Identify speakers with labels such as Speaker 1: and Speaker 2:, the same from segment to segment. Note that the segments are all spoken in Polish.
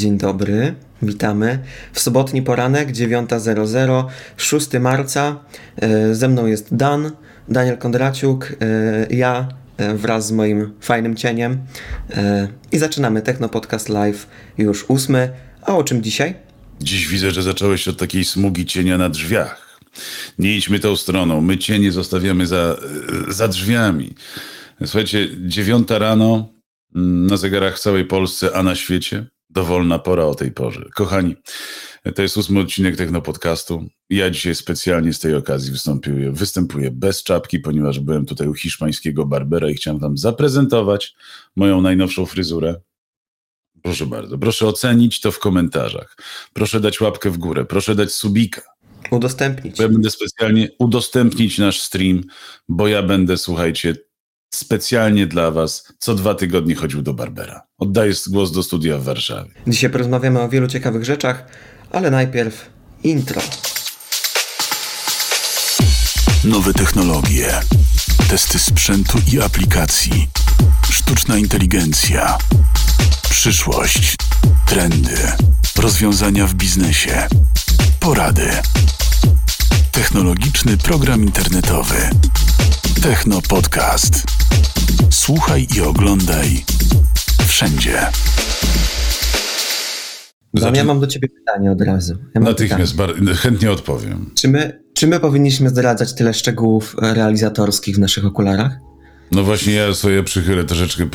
Speaker 1: Dzień dobry, witamy. W sobotni poranek, 9.00, 6 marca. E, Ze mną jest Dan, Daniel Kondraciuk, e, ja e, wraz z moim fajnym cieniem. I zaczynamy Techno Podcast Live już ósmy. A o czym dzisiaj?
Speaker 2: Dziś widzę, że zacząłeś od takiej smugi cienia na drzwiach. Nie idźmy tą stroną. My cienie zostawiamy za, za drzwiami. Słuchajcie, dziewiąta rano mm, na zegarach w całej Polsce, a na świecie dowolna pora o tej porze. Kochani, to jest ósmy odcinek Techno Podcastu. Ja dzisiaj specjalnie z tej okazji występuję, występuję bez czapki, ponieważ byłem tutaj u hiszpańskiego barbera i chciałem wam zaprezentować moją najnowszą fryzurę. Proszę bardzo, proszę ocenić to w komentarzach. Proszę dać łapkę w górę, proszę dać subika.
Speaker 1: Udostępnić.
Speaker 2: Bo ja będę specjalnie udostępnić nasz stream, bo ja będę, słuchajcie, specjalnie dla was co dwa tygodnie chodził do Barbera. Oddaję głos do studia w Warszawie.
Speaker 1: Dzisiaj porozmawiamy o wielu ciekawych rzeczach, ale najpierw intro.
Speaker 3: Nowe technologie, testy sprzętu i aplikacji, sztuczna inteligencja, przyszłość, trendy, rozwiązania w biznesie, porady. Technologiczny program internetowy. Techno Podcast. Słuchaj i oglądaj wszędzie.
Speaker 1: Dan, ja mam do ciebie pytanie od razu. Ja
Speaker 2: Natychmiast bar- chętnie odpowiem.
Speaker 1: pytanie. Czy my, czy my powinniśmy zdradzać tyle szczegółów e, realizatorskich w naszych okularach?
Speaker 2: No właśnie ja sobie przychylę troszeczkę,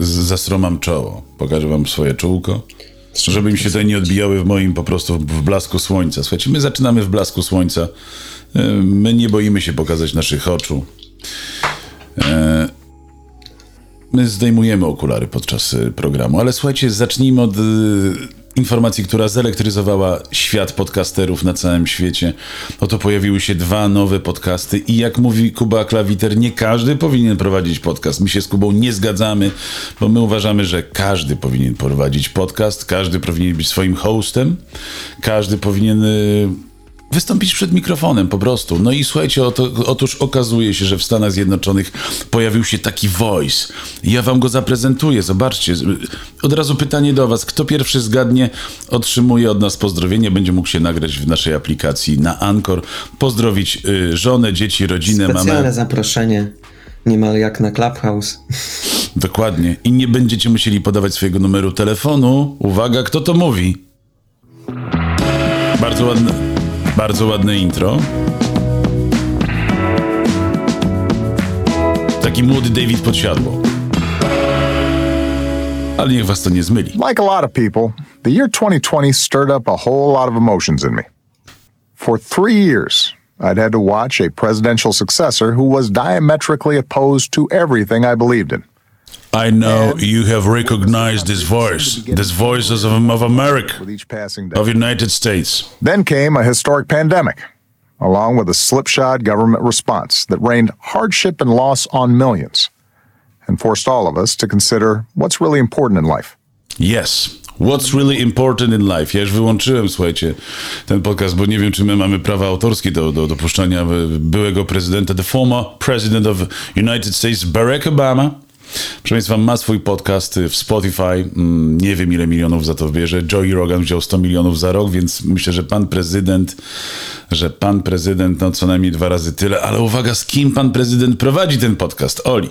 Speaker 2: zastromam czoło. Pokażę wam swoje czółko. Żeby mi się tutaj nie odbijały w moim po prostu w blasku słońca. Słuchajcie, my zaczynamy w blasku słońca. E, My nie boimy się pokazać naszych oczu. My zdejmujemy okulary podczas e, programu, ale słuchajcie, zacznijmy od e, informacji, która zelektryzowała świat podcasterów na całym świecie. Oto pojawiły się dwa nowe podcasty i jak mówi Kuba Klawiter, nie każdy powinien prowadzić podcast. My się z Kubą nie zgadzamy, bo my uważamy, że każdy powinien prowadzić podcast, każdy powinien być swoim hostem, każdy powinien y, wystąpić przed mikrofonem po prostu. No i słuchajcie, oto, otóż okazuje się, że w Stanach Zjednoczonych pojawił się taki voice. Ja wam go zaprezentuję, zobaczcie. Od razu pytanie do was. Kto pierwszy zgadnie, otrzymuje od nas pozdrowienie, będzie mógł się nagrać w naszej aplikacji na Anchor, pozdrowić y, żonę, dzieci, rodzinę,
Speaker 1: Specjalne
Speaker 2: mamę.
Speaker 1: zaproszenie, niemal jak na Clubhouse.
Speaker 2: Dokładnie. I nie będziecie musieli podawać swojego numeru telefonu. Uwaga, kto to mówi? Bardzo ładne, bardzo ładne intro. Taki młody David podsiadło. Ale niech was to nie zmyli.
Speaker 4: Like a lot of people, the year 2020 stirred up a whole lot of emotions in me. For three years, I'd had to watch a presidential successor who was diametrically opposed to everything I believed in.
Speaker 2: I know you have recognized this voice. This voice is of, of America,
Speaker 4: With each passing day.
Speaker 2: of United States.
Speaker 4: Then came a historic pandemic, along with a slipshod government response that rained hardship and loss on millions and forced all of us to consider what's really important in life.
Speaker 2: Yes. What's really important in life? Ja już wyłączyłem, słuchajcie, ten podcast, bo nie wiem, czy my mamy prawa autorskie do, do dopuszczania byłego prezydenta, the former president of United States, Barack Obama. Proszę Państwa, ma swój podcast w Spotify. Mm, Nie wiem, ile milionów za to bierze. Joey Rogan wziął 100 milionów za rok, więc myślę, że pan prezydent, że pan prezydent, no co najmniej dwa razy tyle. Ale uwaga, z kim pan prezydent prowadzi ten podcast? Oli.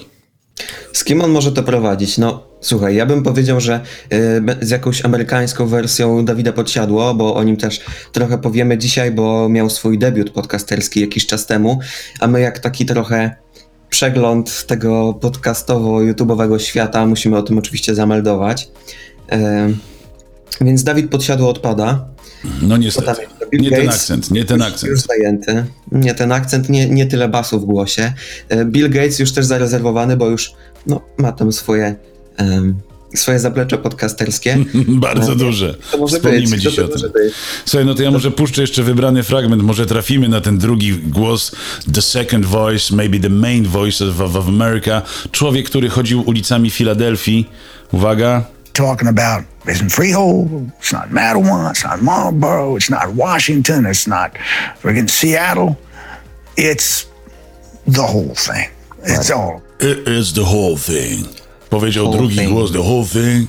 Speaker 1: Z kim on może to prowadzić? No, słuchaj, ja bym powiedział, że y, z jakąś amerykańską wersją Dawida Podsiadło, bo o nim też trochę powiemy dzisiaj, bo miał swój debiut podcasterski jakiś czas temu, a my jak taki trochę przegląd tego podcastowo-youtubowego świata musimy o tym oczywiście zameldować. Więc Dawid Podsiadło odpada.
Speaker 2: No niestety.
Speaker 1: Bill
Speaker 2: Nie ten
Speaker 1: Gates
Speaker 2: akcent, nie ten akcent.
Speaker 1: Już zajęty. Nie ten akcent, nie, nie tyle basu w głosie. E, Bill Gates już też zarezerwowany, bo już no, ma tam swoje, swoje zaplecze podcasterskie.
Speaker 2: Bardzo
Speaker 1: No,
Speaker 2: duże.
Speaker 1: To może
Speaker 2: Wspomnimy
Speaker 1: być.
Speaker 2: dziś
Speaker 1: to,
Speaker 2: o tym. Słuchaj, no to ja może puszczę jeszcze wybrany fragment, może trafimy na ten drugi głos, the second voice, maybe the main voice of, of America. Człowiek, który chodził ulicami Filadelfii. Uwaga.
Speaker 5: talking about isn't Freehold, it's not Mattawa, it's not Marlboro, it's not Washington, it's not friggin' Seattle. It's the whole thing. It's all
Speaker 2: It is the whole thing. Powiedział drugi
Speaker 1: thing.
Speaker 2: głos, the whole thing.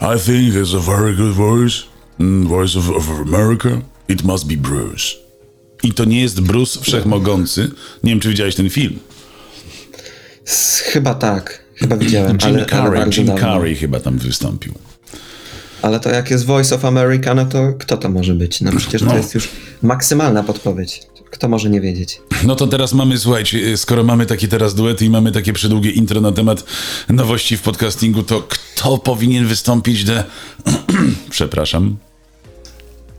Speaker 2: I think there's a very good voice, mm, voice of, of America. It must be Bruce. I to nie jest Bruce Wszechmogący. Nie wiem, czy widziałeś ten film.
Speaker 1: Chyba tak, chyba widziałem,
Speaker 2: Jim
Speaker 1: ale, ale
Speaker 2: Carrey,
Speaker 1: bardzo
Speaker 2: Jim. Carrey chyba tam wystąpił.
Speaker 1: Ale to jak jest Voice of America, no to kto to może być? No przecież
Speaker 2: No.
Speaker 1: to jest już maksymalna podpowiedź. Kto może nie wiedzieć?
Speaker 2: No to teraz mamy, słuchajcie, skoro mamy takie teraz duety i mamy takie przedługie intro na temat nowości w podcastingu, to kto powinien wystąpić do... Przepraszam.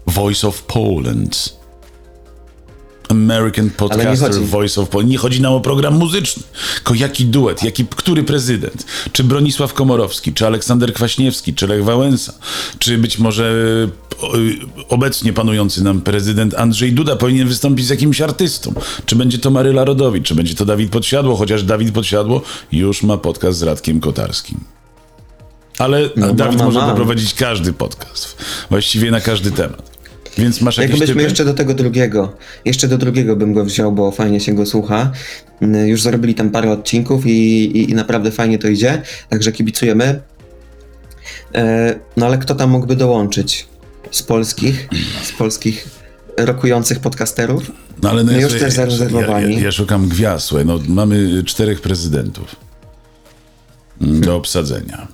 Speaker 2: Voice of Poland. American Podcaster Voice of Poland. Nie chodzi nam o program muzyczny, tylko jaki duet, jaki, który prezydent? Czy Bronisław Komorowski, czy Aleksander Kwaśniewski, czy Lech Wałęsa, czy być może y, obecnie panujący nam prezydent Andrzej Duda powinien wystąpić z jakimś artystą? Czy będzie to Maryla Rodowicz, czy będzie to Dawid Podsiadło, chociaż Dawid Podsiadło już ma podcast z Radkiem Kotarskim. Ale
Speaker 1: No,
Speaker 2: Dawid
Speaker 1: ma,
Speaker 2: może
Speaker 1: ma.
Speaker 2: poprowadzić każdy podcast, właściwie na każdy temat. Więc masz jakieś
Speaker 1: Jakbyśmy
Speaker 2: typy?
Speaker 1: jeszcze do tego drugiego, jeszcze do drugiego bym go wziął, bo fajnie się go słucha. Mm, Już zrobili tam parę odcinków i, i, i naprawdę fajnie to idzie, także kibicujemy. E, no ale kto tam mógłby dołączyć? Z polskich, z polskich rokujących podcasterów?
Speaker 2: No ale no ja
Speaker 1: już też zarezerwowani.
Speaker 2: Ja, ja, ja szukam gwiazd, no mamy czterech prezydentów mm, do obsadzenia.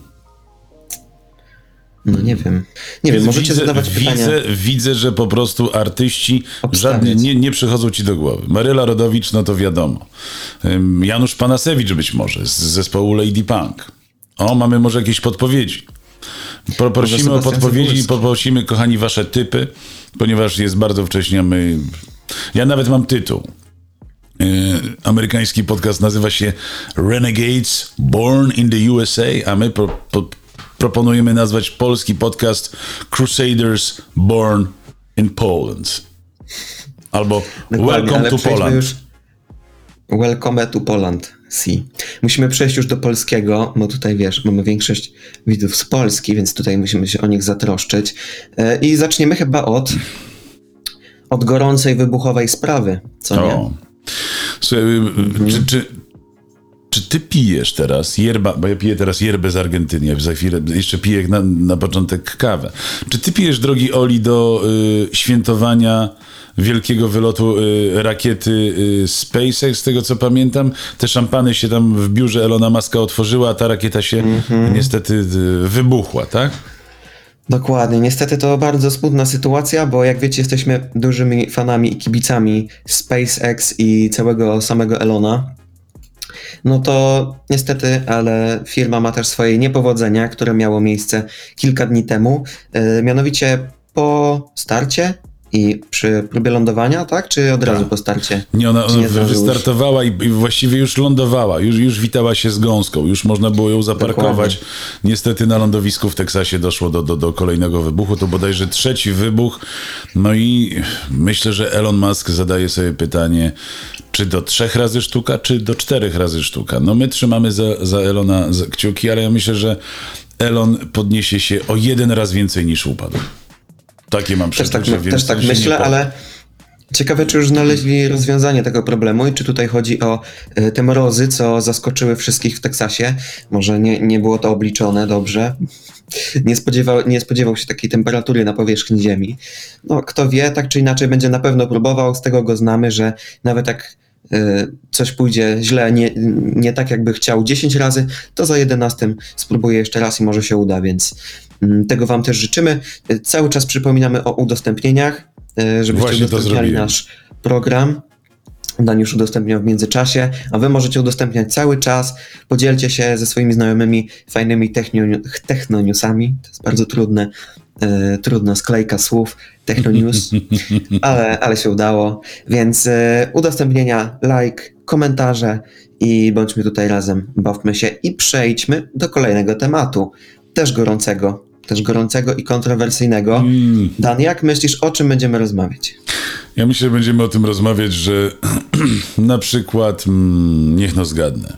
Speaker 1: No nie wiem. Nie wiem, możecie
Speaker 2: widzę,
Speaker 1: zadawać pytania.
Speaker 2: widzę, widzę, że po prostu artyści
Speaker 1: Obstawiać.
Speaker 2: żadnie nie, nie przychodzą ci do głowy. Maryla Rodowicz, no to wiadomo. Janusz Panasewicz być może z zespołu Lady Punk. O, mamy może jakieś podpowiedzi. Pro- Prosimy o podpowiedzi i poprosimy, kochani, wasze typy, ponieważ jest bardzo wcześnie, my... Ja nawet mam tytuł. Yy, amerykański podcast nazywa się Renegades Born in the USA, a my pro, po, proponujemy nazwać polski podcast Crusaders Born in Poland. Albo
Speaker 1: Dokładnie,
Speaker 2: Welcome to Poland.
Speaker 1: Już... Welcome to Poland. Si. Musimy przejść już do polskiego, bo tutaj wiesz, mamy większość widzów z Polski, więc tutaj musimy się o nich zatroszczyć. E, I zaczniemy chyba od, od gorącej, wybuchowej sprawy, co nie?
Speaker 2: O. Słuchaj, y, czy, czy, czy ty pijesz teraz yerba, bo ja piję teraz yerbę z Argentyny, za chwilę jeszcze piję na, na początek kawę. Czy ty pijesz, drogi Oli, do y, świętowania wielkiego wylotu y, rakiety y, SpaceX, z tego co pamiętam? Te szampany się tam w biurze Elona Muska otworzyły, a ta rakieta się niestety y, wybuchła, tak?
Speaker 1: Dokładnie. Niestety to bardzo smutna sytuacja, bo jak wiecie, jesteśmy dużymi fanami i kibicami SpaceX i całego samego Elona. No to niestety, ale firma ma też swoje niepowodzenia, które miało miejsce kilka dni temu. E, mianowicie po starcie i przy próbie lądowania, tak? Czy od razu po starcie?
Speaker 2: Nie, ona, ona
Speaker 1: nie
Speaker 2: wystartowała i, i właściwie już lądowała, już, już witała się z gąską, już można było ją zaparkować.
Speaker 1: Dokładnie.
Speaker 2: Niestety na lądowisku w Teksasie doszło do, do, do kolejnego wybuchu, to bodajże trzeci wybuch. No i myślę, że Elon Musk zadaje sobie pytanie, czy do trzech razy sztuka, czy do czterech razy sztuka. No my trzymamy za, za Elona za kciuki, ale ja myślę, że Elon podniesie się o jeden raz więcej niż upadł. Takie mam
Speaker 1: Też tak,
Speaker 2: przeczucie,
Speaker 1: też tak
Speaker 2: się nie
Speaker 1: myślę, ale ciekawe, czy już znaleźli rozwiązanie tego problemu i czy tutaj chodzi o y, te mrozy, co zaskoczyły wszystkich w Teksasie. Może nie, nie było to obliczone dobrze. Nie spodziewał, nie spodziewał się takiej temperatury na powierzchni Ziemi. No, kto wie, tak czy inaczej będzie na pewno próbował. Z tego go znamy, że nawet jak coś pójdzie źle, nie, nie tak jakby chciał 10 razy, to za 11 spróbuje jeszcze raz i może się uda, więc mm, tego Wam też życzymy. Y, Cały czas przypominamy o udostępnieniach, y, żebyście
Speaker 2: Właśnie
Speaker 1: udostępniali nasz program. Dan już udostępniał w międzyczasie, a wy możecie udostępniać cały czas. Podzielcie się ze swoimi znajomymi fajnymi technio- technoniusami. To jest bardzo trudne, e, trudna sklejka słów, technonews, ale, ale się udało. Więc e, udostępnienia, like, komentarze i bądźmy tutaj razem, bawmy się i przejdźmy do kolejnego tematu. Też gorącego, też gorącego i kontrowersyjnego.
Speaker 2: Mm.
Speaker 1: Dan, jak myślisz, o czym będziemy rozmawiać?
Speaker 2: Ja myślę, że będziemy o tym rozmawiać, że na przykład, mm, niech no zgadnę,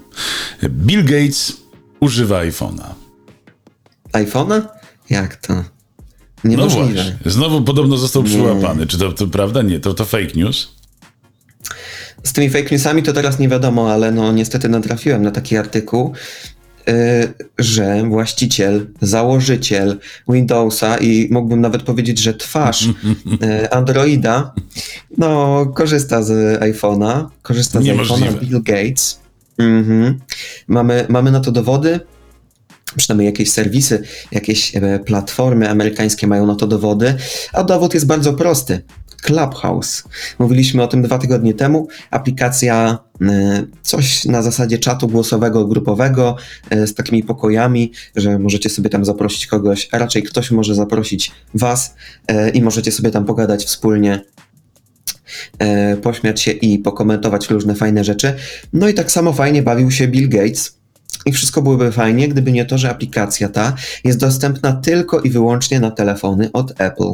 Speaker 2: Bill Gates używa iPhone'a.
Speaker 1: iPhone'a? Jak to?
Speaker 2: No właśnie, znowu podobno został przyłapany. Czy to, to prawda? Nie, to, to fake news.
Speaker 1: Z tymi fake newsami to teraz nie wiadomo, ale no niestety natrafiłem na taki artykuł. że właściciel, założyciel Windowsa i mógłbym nawet powiedzieć, że twarz y, Androida, no korzysta z iPhone'a, korzysta z iPhone'a Bill Gates. Mhm. Mamy, mamy na to dowody. Przynajmniej jakieś serwisy, jakieś e, platformy amerykańskie mają na to dowody, a dowód jest bardzo prosty. Clubhouse. Mówiliśmy o tym dwa tygodnie temu. Aplikacja, e, coś na zasadzie czatu głosowego, grupowego, e, z takimi pokojami, że możecie sobie tam zaprosić kogoś, a raczej ktoś może zaprosić was i możecie sobie tam pogadać wspólnie pośmiać się i pokomentować różne fajne rzeczy. No i tak samo fajnie bawił się Bill Gates. I wszystko byłoby fajnie, gdyby nie to, że aplikacja ta jest dostępna tylko i wyłącznie na telefony od Apple.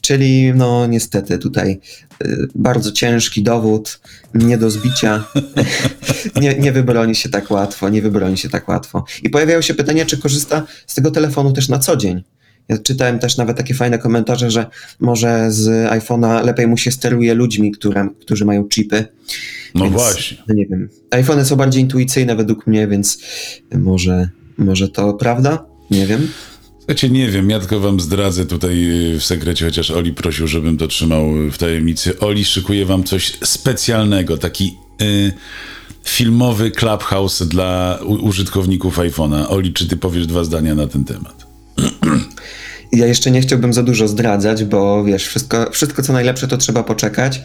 Speaker 1: Czyli, no niestety, tutaj y, bardzo ciężki dowód, nie do zbicia. nie, nie wybroni się tak łatwo, nie wybroni się tak łatwo. I pojawiają się pytania, czy korzysta z tego telefonu też na co dzień. Ja czytałem też nawet takie fajne komentarze, że może z iPhone'a lepiej mu się steruje ludźmi, które, którzy mają chipy.
Speaker 2: No
Speaker 1: Więc,
Speaker 2: właśnie.
Speaker 1: No nie wiem. iPhony są bardziej intuicyjne według mnie, więc może, może to prawda? Nie wiem.
Speaker 2: Słuchajcie, nie wiem, ja tylko wam zdradzę tutaj y, w sekrecie, chociaż Oli prosił, żebym to trzymał w tajemnicy. Oli szykuje wam coś specjalnego, taki y, filmowy clubhouse dla użytkowników iPhone'a. Oli, czy ty powiesz dwa zdania na ten temat?
Speaker 1: Ja jeszcze nie chciałbym za dużo zdradzać, bo wiesz, wszystko, wszystko co najlepsze to trzeba poczekać.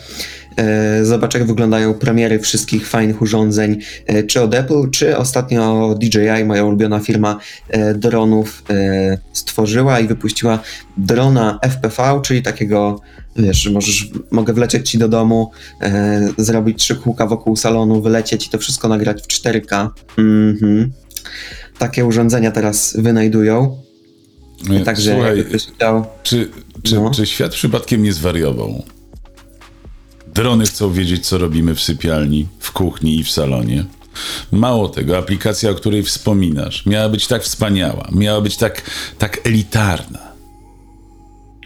Speaker 1: E, Zobacz, jak wyglądają premiery wszystkich fajnych urządzeń, e, czy od Apple, czy ostatnio DJI, moja ulubiona firma e, dronów, stworzyła i wypuściła drona FPV, czyli takiego, wiesz, że możesz, mogę wlecieć ci do domu, zrobić trzy kółka wokół salonu, wylecieć i to wszystko nagrać w 4K. Mhm. Takie urządzenia teraz wynajdują. Także
Speaker 2: Słuchaj,
Speaker 1: ktoś chciał.
Speaker 2: czy, czy,
Speaker 1: No.
Speaker 2: czy świat przypadkiem nie zwariował? Drony chcą wiedzieć, co robimy w sypialni, w kuchni i w salonie. Mało tego, aplikacja, o której wspominasz, miała być tak wspaniała, miała być tak, tak elitarna.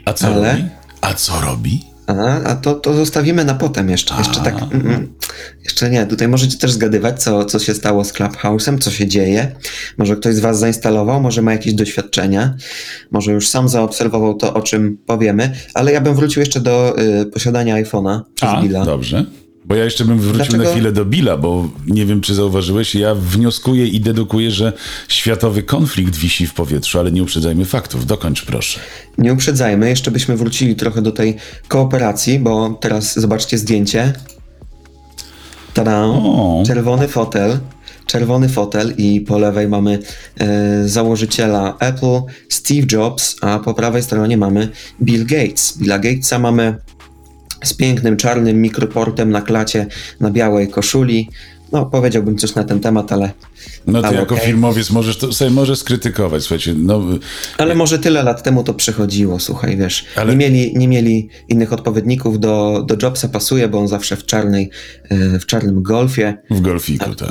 Speaker 2: A co
Speaker 1: Ale?
Speaker 2: robi? A co robi?
Speaker 1: A, a to, to zostawimy na potem jeszcze. Jeszcze tak. Mm, mm, jeszcze nie. Tutaj możecie też zgadywać, co, co się stało z Clubhouse'em, co się dzieje. Może ktoś z Was zainstalował, może ma jakieś doświadczenia, może już sam zaobserwował to, o czym powiemy, ale ja bym wrócił jeszcze do y, posiadania iPhone'a przez
Speaker 2: A,
Speaker 1: Billa.
Speaker 2: dobrze. Bo ja jeszcze bym wrócił
Speaker 1: Dlaczego?
Speaker 2: na chwilę do Billa, bo nie wiem, czy zauważyłeś, ja wnioskuję i dedukuję, że światowy konflikt wisi w powietrzu, ale nie uprzedzajmy faktów. Dokończ proszę.
Speaker 1: Nie uprzedzajmy, jeszcze byśmy wrócili trochę do tej kooperacji, bo teraz zobaczcie zdjęcie. Tada!
Speaker 2: O.
Speaker 1: Czerwony fotel. Czerwony fotel i po lewej mamy e, założyciela Apple, Steve Jobs, a po prawej stronie mamy Bill Gates. Billa Gatesa mamy z pięknym czarnym mikroportem na klacie na białej koszuli. No, powiedziałbym coś na ten temat, ale,
Speaker 2: No ty
Speaker 1: Ale
Speaker 2: jako
Speaker 1: okej.
Speaker 2: filmowiec możesz to sobie możesz skrytykować, słuchajcie. No,
Speaker 1: ale może tyle lat temu to przychodziło, słuchaj, wiesz.
Speaker 2: Ale-
Speaker 1: Nie, mieli, nie mieli innych odpowiedników do, do Jobsa, pasuje, bo on zawsze w czarnej, e, w czarnym golfie.
Speaker 2: w golfiku, tak.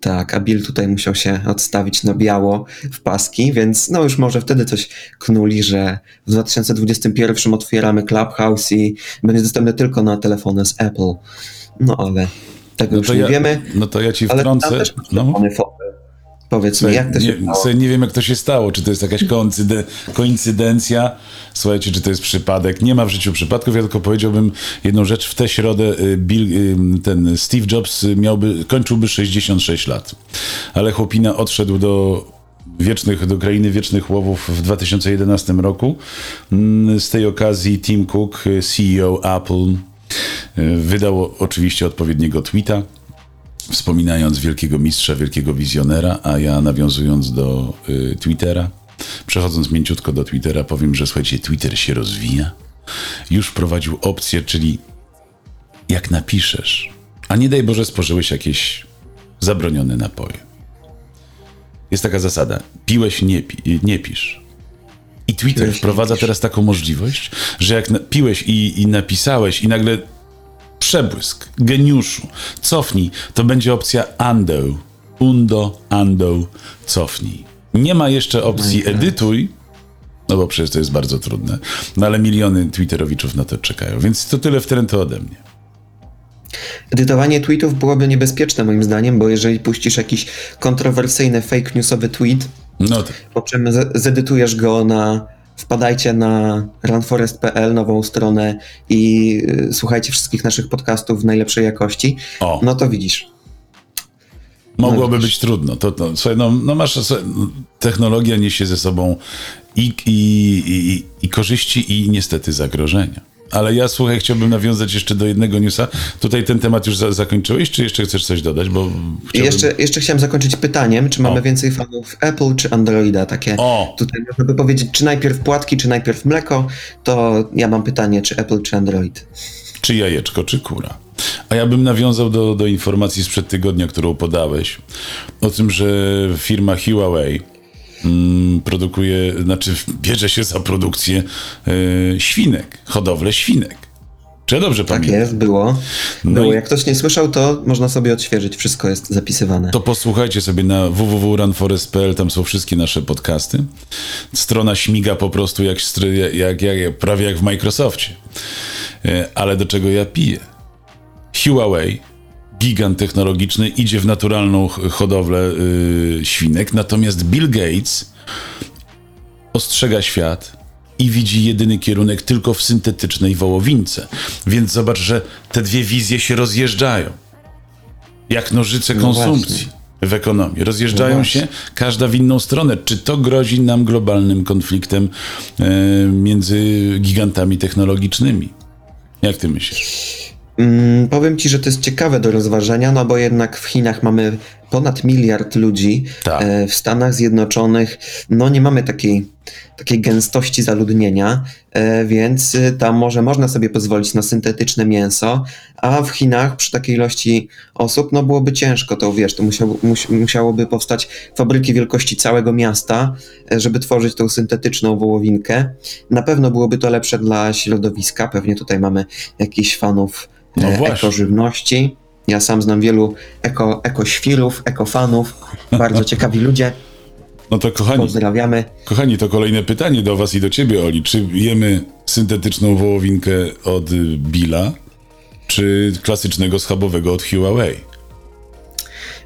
Speaker 1: Tak, a Bill tutaj musiał się odstawić na biało w paski, więc no już może wtedy coś knuli, że w 2021 otwieramy Clubhouse i będzie dostępny tylko na telefony z Apple. No ale tego
Speaker 2: No
Speaker 1: już
Speaker 2: to,
Speaker 1: nie
Speaker 2: ja,
Speaker 1: wiemy.
Speaker 2: no to ja ci
Speaker 1: Ale
Speaker 2: wtrącę.
Speaker 1: też masz
Speaker 2: No.
Speaker 1: fotel. Powiedz mi, jak to się
Speaker 2: nie,
Speaker 1: stało?
Speaker 2: nie wiem, jak to się stało. Czy to jest jakaś koincyde, koincydencja? Słuchajcie, czy to jest przypadek? Nie ma w życiu przypadków. Ja tylko powiedziałbym jedną rzecz. W tę środę y, Bill, y, ten Steve Jobs miałby, kończyłby 66 lat. Ale chłopina odszedł do wiecznych, do krainy wiecznych łowów w 2011 roku. Mm, Z tej okazji Tim Cook, y, CEO Apple, wydał oczywiście odpowiedniego tweeta wspominając wielkiego mistrza, wielkiego wizjonera, a ja nawiązując do y, Twittera, przechodząc mięciutko do Twittera, powiem, że słuchajcie, Twitter się rozwija. Już wprowadził opcję, czyli jak napiszesz, a nie daj Boże spożyłeś jakieś zabronione napoje. Jest taka zasada, piłeś, nie, pi, nie pisz. I Twitter
Speaker 1: Piłeś,
Speaker 2: wprowadza teraz taką możliwość, że jak piłeś i, i napisałeś i nagle przebłysk, geniuszu, cofnij, to będzie opcja undo, undo, undo, cofnij. Nie ma jeszcze opcji edytuj, no bo przecież to jest bardzo trudne, no ale miliony Twitterowiczów na to czekają, więc to tyle w trend ode mnie.
Speaker 1: Edytowanie tweetów byłoby niebezpieczne moim zdaniem, bo jeżeli puścisz jakiś kontrowersyjny fake newsowy tweet,
Speaker 2: No tak.
Speaker 1: po czym zedytujesz go na wpadajcie na runforest.pl, nową stronę i y, słuchajcie wszystkich naszych podcastów w najlepszej jakości,
Speaker 2: O.
Speaker 1: no to widzisz.
Speaker 2: Mogłoby
Speaker 1: No
Speaker 2: być trudno. To, to, słuchaj, no, no masz, słuchaj, no, technologia niesie ze sobą i, i, i, i korzyści, i niestety zagrożenia. Ale ja, słuchaj, chciałbym nawiązać jeszcze do jednego newsa. Tutaj ten temat już za, zakończyłeś, czy jeszcze chcesz coś dodać? Bo chciałbym...
Speaker 1: jeszcze, jeszcze chciałem zakończyć pytaniem, czy mamy
Speaker 2: O.
Speaker 1: więcej fanów Apple czy Androida? Takie
Speaker 2: O.
Speaker 1: tutaj można by powiedzieć, czy najpierw płatki, czy najpierw mleko, to ja mam pytanie, czy Apple, czy Android.
Speaker 2: Czy jajeczko, czy kura. A ja bym nawiązał do, do informacji sprzed tygodnia, którą podałeś, o tym, że firma Huawei produkuje, znaczy bierze się za produkcję e, świnek, hodowlę świnek. Czy ja dobrze
Speaker 1: Tak
Speaker 2: pamiętam?
Speaker 1: jest, było.
Speaker 2: No
Speaker 1: było. Jak ktoś nie słyszał, to można sobie odświeżyć, wszystko jest zapisywane.
Speaker 2: To posłuchajcie sobie na www.runforest.pl, tam są wszystkie nasze podcasty. Strona śmiga po prostu jak, jak, jak prawie jak w Microsoftie. E, Ale do czego ja piję? Huawei, gigant technologiczny, idzie w naturalną hodowlę y, świnek, natomiast Bill Gates ostrzega świat i widzi jedyny kierunek tylko w syntetycznej wołowince. Więc zobacz, że te dwie wizje się rozjeżdżają. Jak nożyce
Speaker 1: No
Speaker 2: konsumpcji
Speaker 1: właśnie.
Speaker 2: w ekonomii. Rozjeżdżają
Speaker 1: No
Speaker 2: się każda w inną stronę. Czy to grozi nam globalnym konfliktem e, między gigantami technologicznymi? Jak ty myślisz?
Speaker 1: Mm, powiem ci, że to jest ciekawe do rozważenia, no bo jednak w Chinach mamy ponad miliard ludzi,
Speaker 2: Tak.
Speaker 1: e, w Stanach Zjednoczonych no nie mamy takiej, takiej gęstości zaludnienia, e, więc y, tam może można sobie pozwolić na syntetyczne mięso, a w Chinach przy takiej ilości osób no byłoby ciężko, to wiesz, to musiał, mus, musiałoby powstać fabryki wielkości całego miasta, e, żeby tworzyć tą syntetyczną wołowinkę. Na pewno byłoby to lepsze dla środowiska, pewnie tutaj mamy jakichś fanów
Speaker 2: No
Speaker 1: ekożywności. Ja sam znam wielu eko, ekoświrów, ekofanów, bardzo ciekawi ludzie.
Speaker 2: No to kochani,
Speaker 1: Pozdrawiamy.
Speaker 2: kochani, to kolejne pytanie do was i do ciebie, Oli. Czy jemy syntetyczną wołowinkę od Billa, czy klasycznego schabowego od Huawei?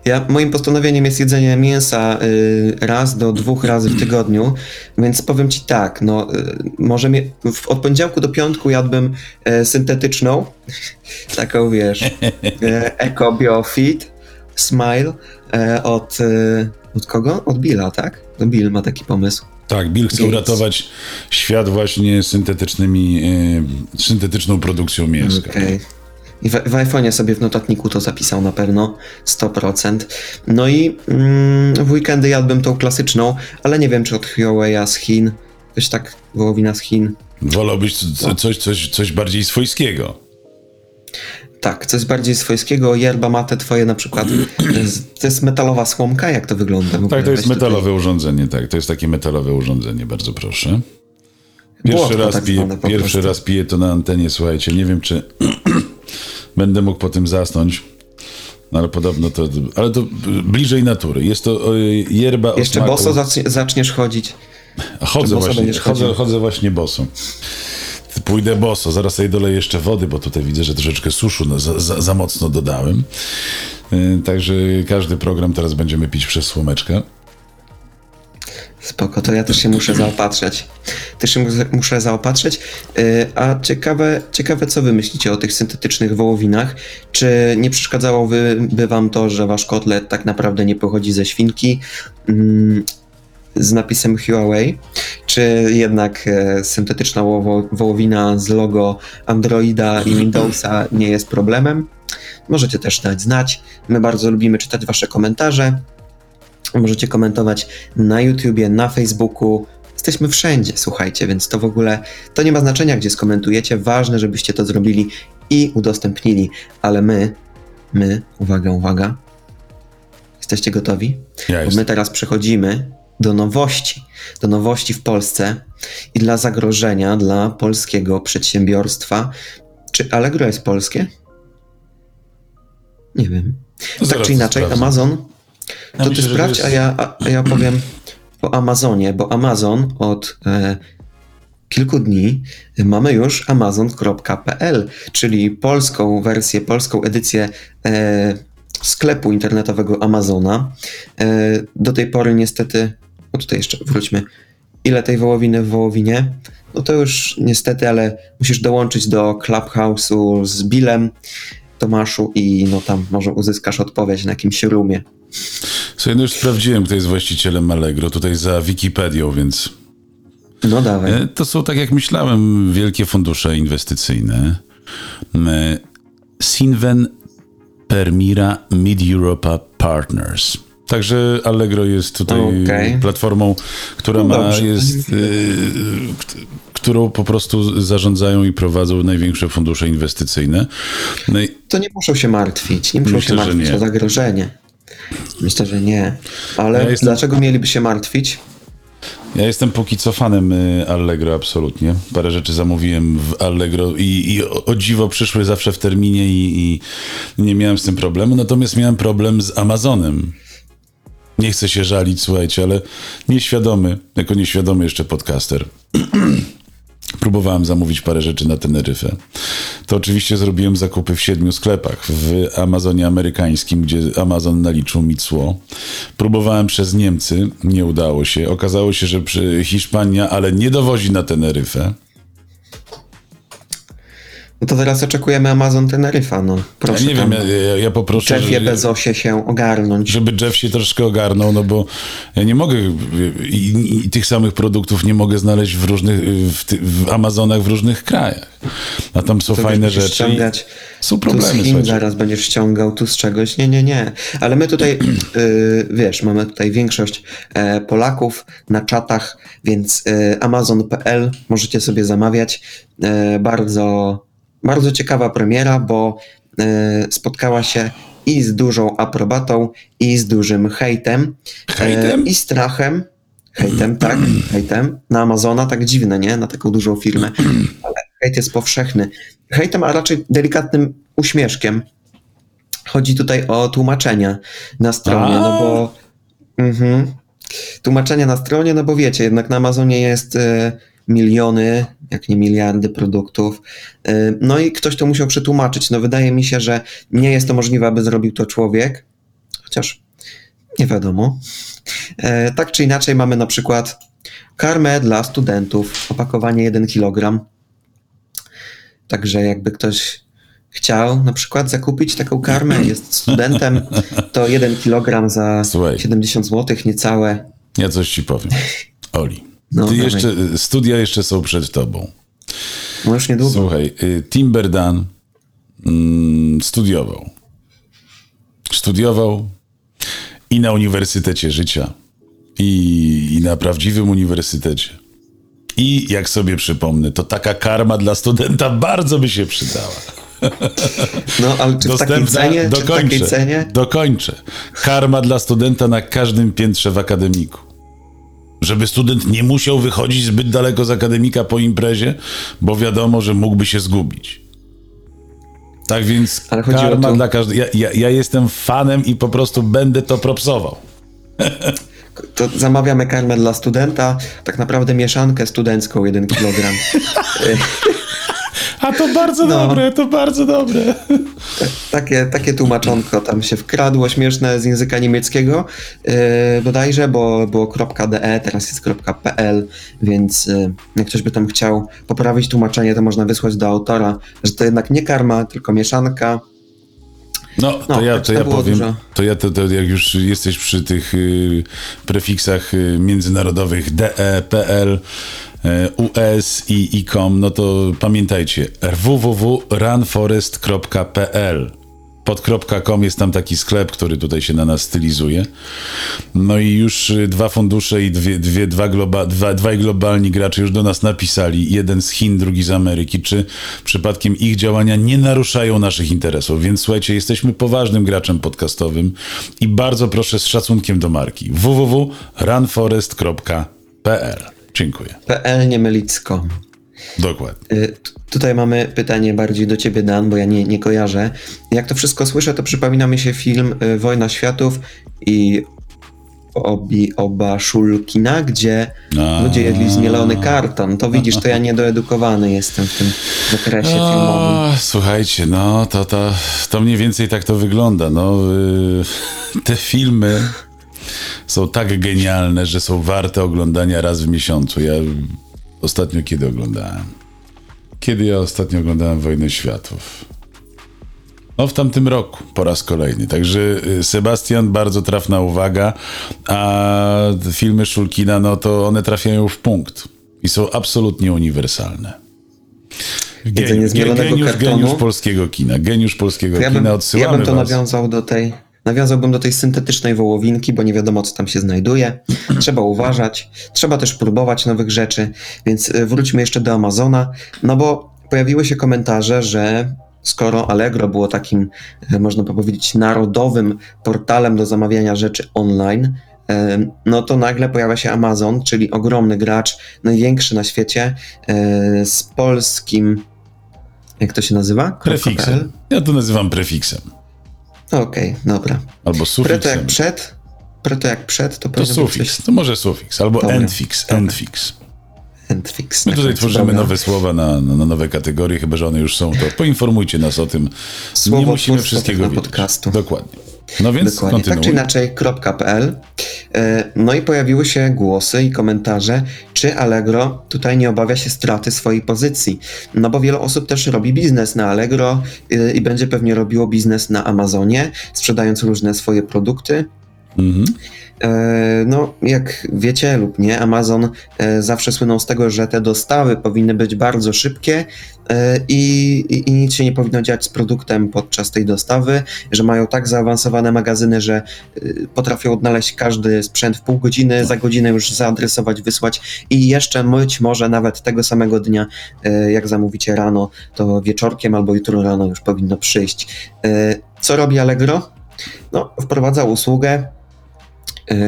Speaker 1: Ja, moim postanowieniem jest jedzenie mięsa y, raz do dwóch razy w tygodniu, więc powiem ci tak, no y, może w, od poniedziałku do piątku jadłbym e, syntetyczną, taką wiesz, e, Eco Biofit Smile e, od, e, od kogo? Od Billa, tak? To Bill ma taki pomysł.
Speaker 2: Tak, Bill chce
Speaker 1: Gates.
Speaker 2: uratować świat właśnie syntetycznymi, y, syntetyczną produkcją mięska.
Speaker 1: Okej. I w, w iPhone'ie sobie w notatniku to zapisał na pewno 100%. No i mm, w weekendy jadłbym tą klasyczną, ale nie wiem czy od Huawei'a z Chin. Coś tak wołowina z Chin.
Speaker 2: Wolałbyś c- c- coś, coś, coś bardziej swojskiego.
Speaker 1: Tak, coś bardziej swojskiego. Yerba mate twoje na przykład. To jest, to jest metalowa słomka? Jak to wygląda? ogóle?
Speaker 2: Tak, to jest
Speaker 1: Weź tutaj-
Speaker 2: metalowe urządzenie, tak. To jest takie metalowe urządzenie, bardzo proszę. Pierwszy,
Speaker 1: Błotko
Speaker 2: raz,
Speaker 1: tak
Speaker 2: piję, pierwszy
Speaker 1: prostu.
Speaker 2: raz piję to na antenie, słuchajcie, nie wiem czy będę mógł po tym zasnąć, no ale podobno to, ale to bliżej natury. Jest to y, yerba
Speaker 1: Jeszcze boso zacznie, zaczniesz chodzić.
Speaker 2: Chodzę właśnie, chodzę, chodzę właśnie boso. Pójdę boso, zaraz sobie doleję jeszcze wody, bo tutaj widzę, że troszeczkę suszu no, za, za, za mocno dodałem. Y, Także każdy program teraz będziemy pić przez słomeczkę.
Speaker 1: Spoko, to ja też się muszę zaopatrzeć. Też się mu- muszę zaopatrzeć. Yy, A ciekawe, ciekawe, co wy myślicie o tych syntetycznych wołowinach? Czy nie przeszkadzałoby by wam to, że wasz kotlet tak naprawdę nie pochodzi ze świnki mm, z napisem Huawei? Czy jednak e, syntetyczna woło- wołowina z logo Androida i Windowsa nie jest problemem? Możecie też dać znać. My bardzo lubimy czytać wasze komentarze. Możecie komentować na YouTubie, na Facebooku. Jesteśmy wszędzie, słuchajcie, więc to w ogóle to nie ma znaczenia, gdzie skomentujecie. Ważne, żebyście to zrobili i udostępnili. Ale my, my, uwaga, uwaga. Jesteście gotowi?
Speaker 2: Ja
Speaker 1: Bo my teraz przechodzimy do nowości. Do nowości w Polsce i dla zagrożenia dla polskiego przedsiębiorstwa. Czy Allegro jest polskie? Nie wiem. Tak czy inaczej. Amazon. To
Speaker 2: myślę,
Speaker 1: ty sprawdź,
Speaker 2: to
Speaker 1: a,
Speaker 2: jest-
Speaker 1: ja, a, a ja powiem o Amazonie, bo Amazon od. E, kilku dni mamy już amazon.pl, czyli polską wersję, polską edycję e, sklepu internetowego Amazona. E, do tej pory niestety, no tutaj jeszcze wróćmy, ile tej wołowiny w wołowinie? No to już niestety, ale musisz dołączyć do Clubhouse'u z Billem, Tomaszu i no tam może uzyskasz odpowiedź na jakimś roomie.
Speaker 2: Słuchaj, no już sprawdziłem, kto jest właścicielem Allegro, tutaj za Wikipedią, więc
Speaker 1: No dawaj.
Speaker 2: E, To są, tak jak myślałem, wielkie fundusze inwestycyjne. E, Sinven Permira Mid Europa Partners. Także Allegro jest tutaj
Speaker 1: Okej.
Speaker 2: platformą, która
Speaker 1: No
Speaker 2: ma, jest, kt- którą po prostu zarządzają i prowadzą największe fundusze inwestycyjne. No
Speaker 1: To nie muszą się martwić, nie muszą
Speaker 2: Myślę,
Speaker 1: się martwić o zagrożenie. Myślę, że nie. Ale
Speaker 2: Ja jestem-
Speaker 1: dlaczego mieliby się martwić?
Speaker 2: Ja jestem póki co fanem y, Allegro, absolutnie. Parę rzeczy zamówiłem w Allegro i, i o, o dziwo przyszły zawsze w terminie i, i nie miałem z tym problemu. Natomiast miałem problem z Amazonem. Nie chcę się żalić, słuchajcie, ale nieświadomy, jako nieświadomy jeszcze podcaster. Próbowałem zamówić parę rzeczy na Teneryfę. To oczywiście zrobiłem zakupy w siedmiu sklepach w Amazonie amerykańskim, gdzie Amazon naliczył mi cło. Próbowałem przez Niemcy, nie udało się. Okazało się, że Hiszpania, ale nie dowozi na Teneryfę.
Speaker 1: No to teraz oczekujemy Amazon Teneryfa, no.
Speaker 2: Ja
Speaker 1: Proszę
Speaker 2: nie wiem, ja, ja, ja poproszę,
Speaker 1: Jeffie
Speaker 2: że-
Speaker 1: Bezosie się ogarnąć.
Speaker 2: żeby Jeff się troszkę ogarnął, no bo ja nie mogę i, i, tych samych produktów nie mogę znaleźć w różnych, w, ty, w Amazonach w różnych krajach. A tam są
Speaker 1: To
Speaker 2: fajne rzeczy.
Speaker 1: ściągać
Speaker 2: Są
Speaker 1: tu z
Speaker 2: problemy,
Speaker 1: Chin zaraz będziesz ściągał, tu z czegoś. Nie, nie, nie. Ale my tutaj, y, wiesz, mamy tutaj większość e, Polaków na czatach, więc e, amazon.pl możecie sobie zamawiać. E, bardzo, bardzo ciekawa premiera, bo e, spotkała się i z dużą aprobatą, i z dużym hejtem.
Speaker 2: Hejtem?
Speaker 1: E, I strachem. Hejtem, tak, hejtem. Na Amazona, tak dziwne, nie? Na taką dużą firmę. Ale hejt jest powszechny. Hejtem, a raczej delikatnym uśmieszkiem. Chodzi tutaj o tłumaczenia na stronie,
Speaker 2: A.
Speaker 1: no bo... Mhm. Tłumaczenia na stronie, no bo wiecie, jednak na Amazonie jest e, miliony, jak nie miliardy produktów. E, no i ktoś to musiał przetłumaczyć. No wydaje mi się, że nie jest to możliwe, aby zrobił to człowiek. Chociaż nie wiadomo. E, tak czy inaczej mamy na przykład karmę dla studentów, opakowanie 1 kg. Także jakby ktoś chciał na przykład zakupić taką karmę, jest studentem, to 1 kg za
Speaker 2: Słuchaj.
Speaker 1: 70 zł, niecałe.
Speaker 2: Ja coś ci powiem. Oli,
Speaker 1: No,
Speaker 2: ty
Speaker 1: dawaj.
Speaker 2: jeszcze, studia jeszcze są przed tobą.
Speaker 1: No już niedługo.
Speaker 2: Słuchaj, y, Timber Dan mm, studiował. Studiował i na Uniwersytecie Życia, i, i na prawdziwym uniwersytecie. I jak sobie przypomnę, to taka karma dla studenta bardzo by się przydała.
Speaker 1: No ale czy w takiej cenie? Czy w
Speaker 2: dokończę,
Speaker 1: takiej cenie?
Speaker 2: dokończę. Karma dla studenta na każdym piętrze w akademiku. Żeby student nie musiał wychodzić zbyt daleko z akademika po imprezie, bo wiadomo, że mógłby się zgubić. Tak więc
Speaker 1: Ale chodzi o
Speaker 2: karma
Speaker 1: to-
Speaker 2: dla każdego. Ja, ja, ja jestem fanem i po prostu będę to propsował.
Speaker 1: To zamawiamy karmę dla studenta, tak naprawdę mieszankę studencką 1 kg.
Speaker 2: A to bardzo
Speaker 1: No.
Speaker 2: dobre, to bardzo dobre.
Speaker 1: Takie, takie tłumaczonko tam się wkradło, śmieszne z języka niemieckiego yy, bodajże, bo było .de, teraz jest .pl, więc yy, jak ktoś by tam chciał poprawić tłumaczenie, to można wysłać do autora, że to jednak nie karma, tylko mieszanka.
Speaker 2: No, to
Speaker 1: No,
Speaker 2: ja, to ja powiem,
Speaker 1: dużo.
Speaker 2: to ja to, to jak już jesteś przy tych y, prefiksach y, międzynarodowych DE, PL, y, US i ICOM, no to pamiętajcie www.runforest.pl pod .com jest tam taki sklep, który tutaj się na nas stylizuje. No i już y, dwa fundusze i dwie, dwie, dwa globa, dwa, dwaj globalni gracze już do nas napisali, jeden z Chin, drugi z Ameryki, czy przypadkiem ich działania nie naruszają naszych interesów. Więc słuchajcie, jesteśmy poważnym graczem podcastowym i bardzo proszę z szacunkiem do marki www.runforest.pl Dziękuję.
Speaker 1: PL nie mylicko.
Speaker 2: Dokładnie.
Speaker 1: Y, Tutaj mamy pytanie bardziej do ciebie, Dan, bo ja nie, nie kojarzę. Jak to wszystko słyszę, to przypomina mi się film y, Wojna Światów i obi, oba Szulkina, gdzie
Speaker 2: A.
Speaker 1: ludzie jedli zmielony karton. To widzisz, to ja niedoedukowany jestem w tym zakresie filmowym.
Speaker 2: O, słuchajcie, no to, to, to mniej więcej tak to wygląda. No, y, te filmy są tak genialne, że są warte oglądania raz w miesiącu. Ja ostatnio kiedy oglądałem? Kiedy ja ostatnio oglądałem Wojnę Światów? No w tamtym roku, po raz kolejny. Także y, Sebastian, bardzo trafna uwaga, a filmy Szulkina, no to one trafiają w punkt i są absolutnie uniwersalne. Geniusz, geniusz, geniusz polskiego kina. Geniusz polskiego
Speaker 1: ja
Speaker 2: kina.
Speaker 1: bym,
Speaker 2: Odsyłamy
Speaker 1: ja bym to
Speaker 2: was.
Speaker 1: nawiązał do tej. Nawiązałbym do tej syntetycznej wołowinki, bo nie wiadomo, co tam się znajduje. Trzeba uważać, trzeba też próbować nowych rzeczy, więc y, wróćmy jeszcze do Amazona, no bo pojawiły się komentarze, że skoro Allegro było takim, y, można by powiedzieć, narodowym portalem do zamawiania rzeczy online, y, no to nagle pojawia się Amazon, czyli ogromny gracz, największy na świecie, z polskim, jak to się nazywa?
Speaker 2: Prefiksem. Ja to nazywam prefiksem.
Speaker 1: Okej, dobra.
Speaker 2: Albo
Speaker 1: Preto
Speaker 2: sufiksem.
Speaker 1: jak przed, preto jak przed, to
Speaker 2: To sufiks.
Speaker 1: coś
Speaker 2: To może sufiks. Albo
Speaker 1: Dobra.
Speaker 2: endfix.
Speaker 1: Dobra.
Speaker 2: Endfix.
Speaker 1: endfix.
Speaker 2: My tutaj
Speaker 1: końcu,
Speaker 2: tworzymy
Speaker 1: dobra.
Speaker 2: nowe słowa na, na, nowe kategorie, chyba że one już są. To poinformujcie nas o tym.
Speaker 1: Słowo
Speaker 2: Nie musimy wszystkiego wiedzieć.
Speaker 1: podcastu.
Speaker 2: Dokładnie. No więc
Speaker 1: Dokładnie, tak czy inaczej, .pl. E, No i pojawiły się głosy i komentarze, czy Allegro tutaj nie obawia się straty swojej pozycji. No bo wiele osób też robi biznes na Allegro y, i będzie pewnie robiło biznes na Amazonie, sprzedając różne swoje produkty.
Speaker 2: Mhm.
Speaker 1: E, No, jak wiecie lub nie, Amazon e, zawsze słynął z tego, że te dostawy powinny być bardzo szybkie e, i, i, i nic się nie powinno dziać z produktem podczas tej dostawy, że mają tak zaawansowane magazyny, że e, potrafią odnaleźć każdy sprzęt w pół godziny, za godzinę już zaadresować, wysłać i jeszcze być może nawet tego samego dnia, e, jak zamówicie rano, to wieczorkiem albo jutro rano już powinno przyjść. E, Co robi Allegro? No, wprowadza usługę e,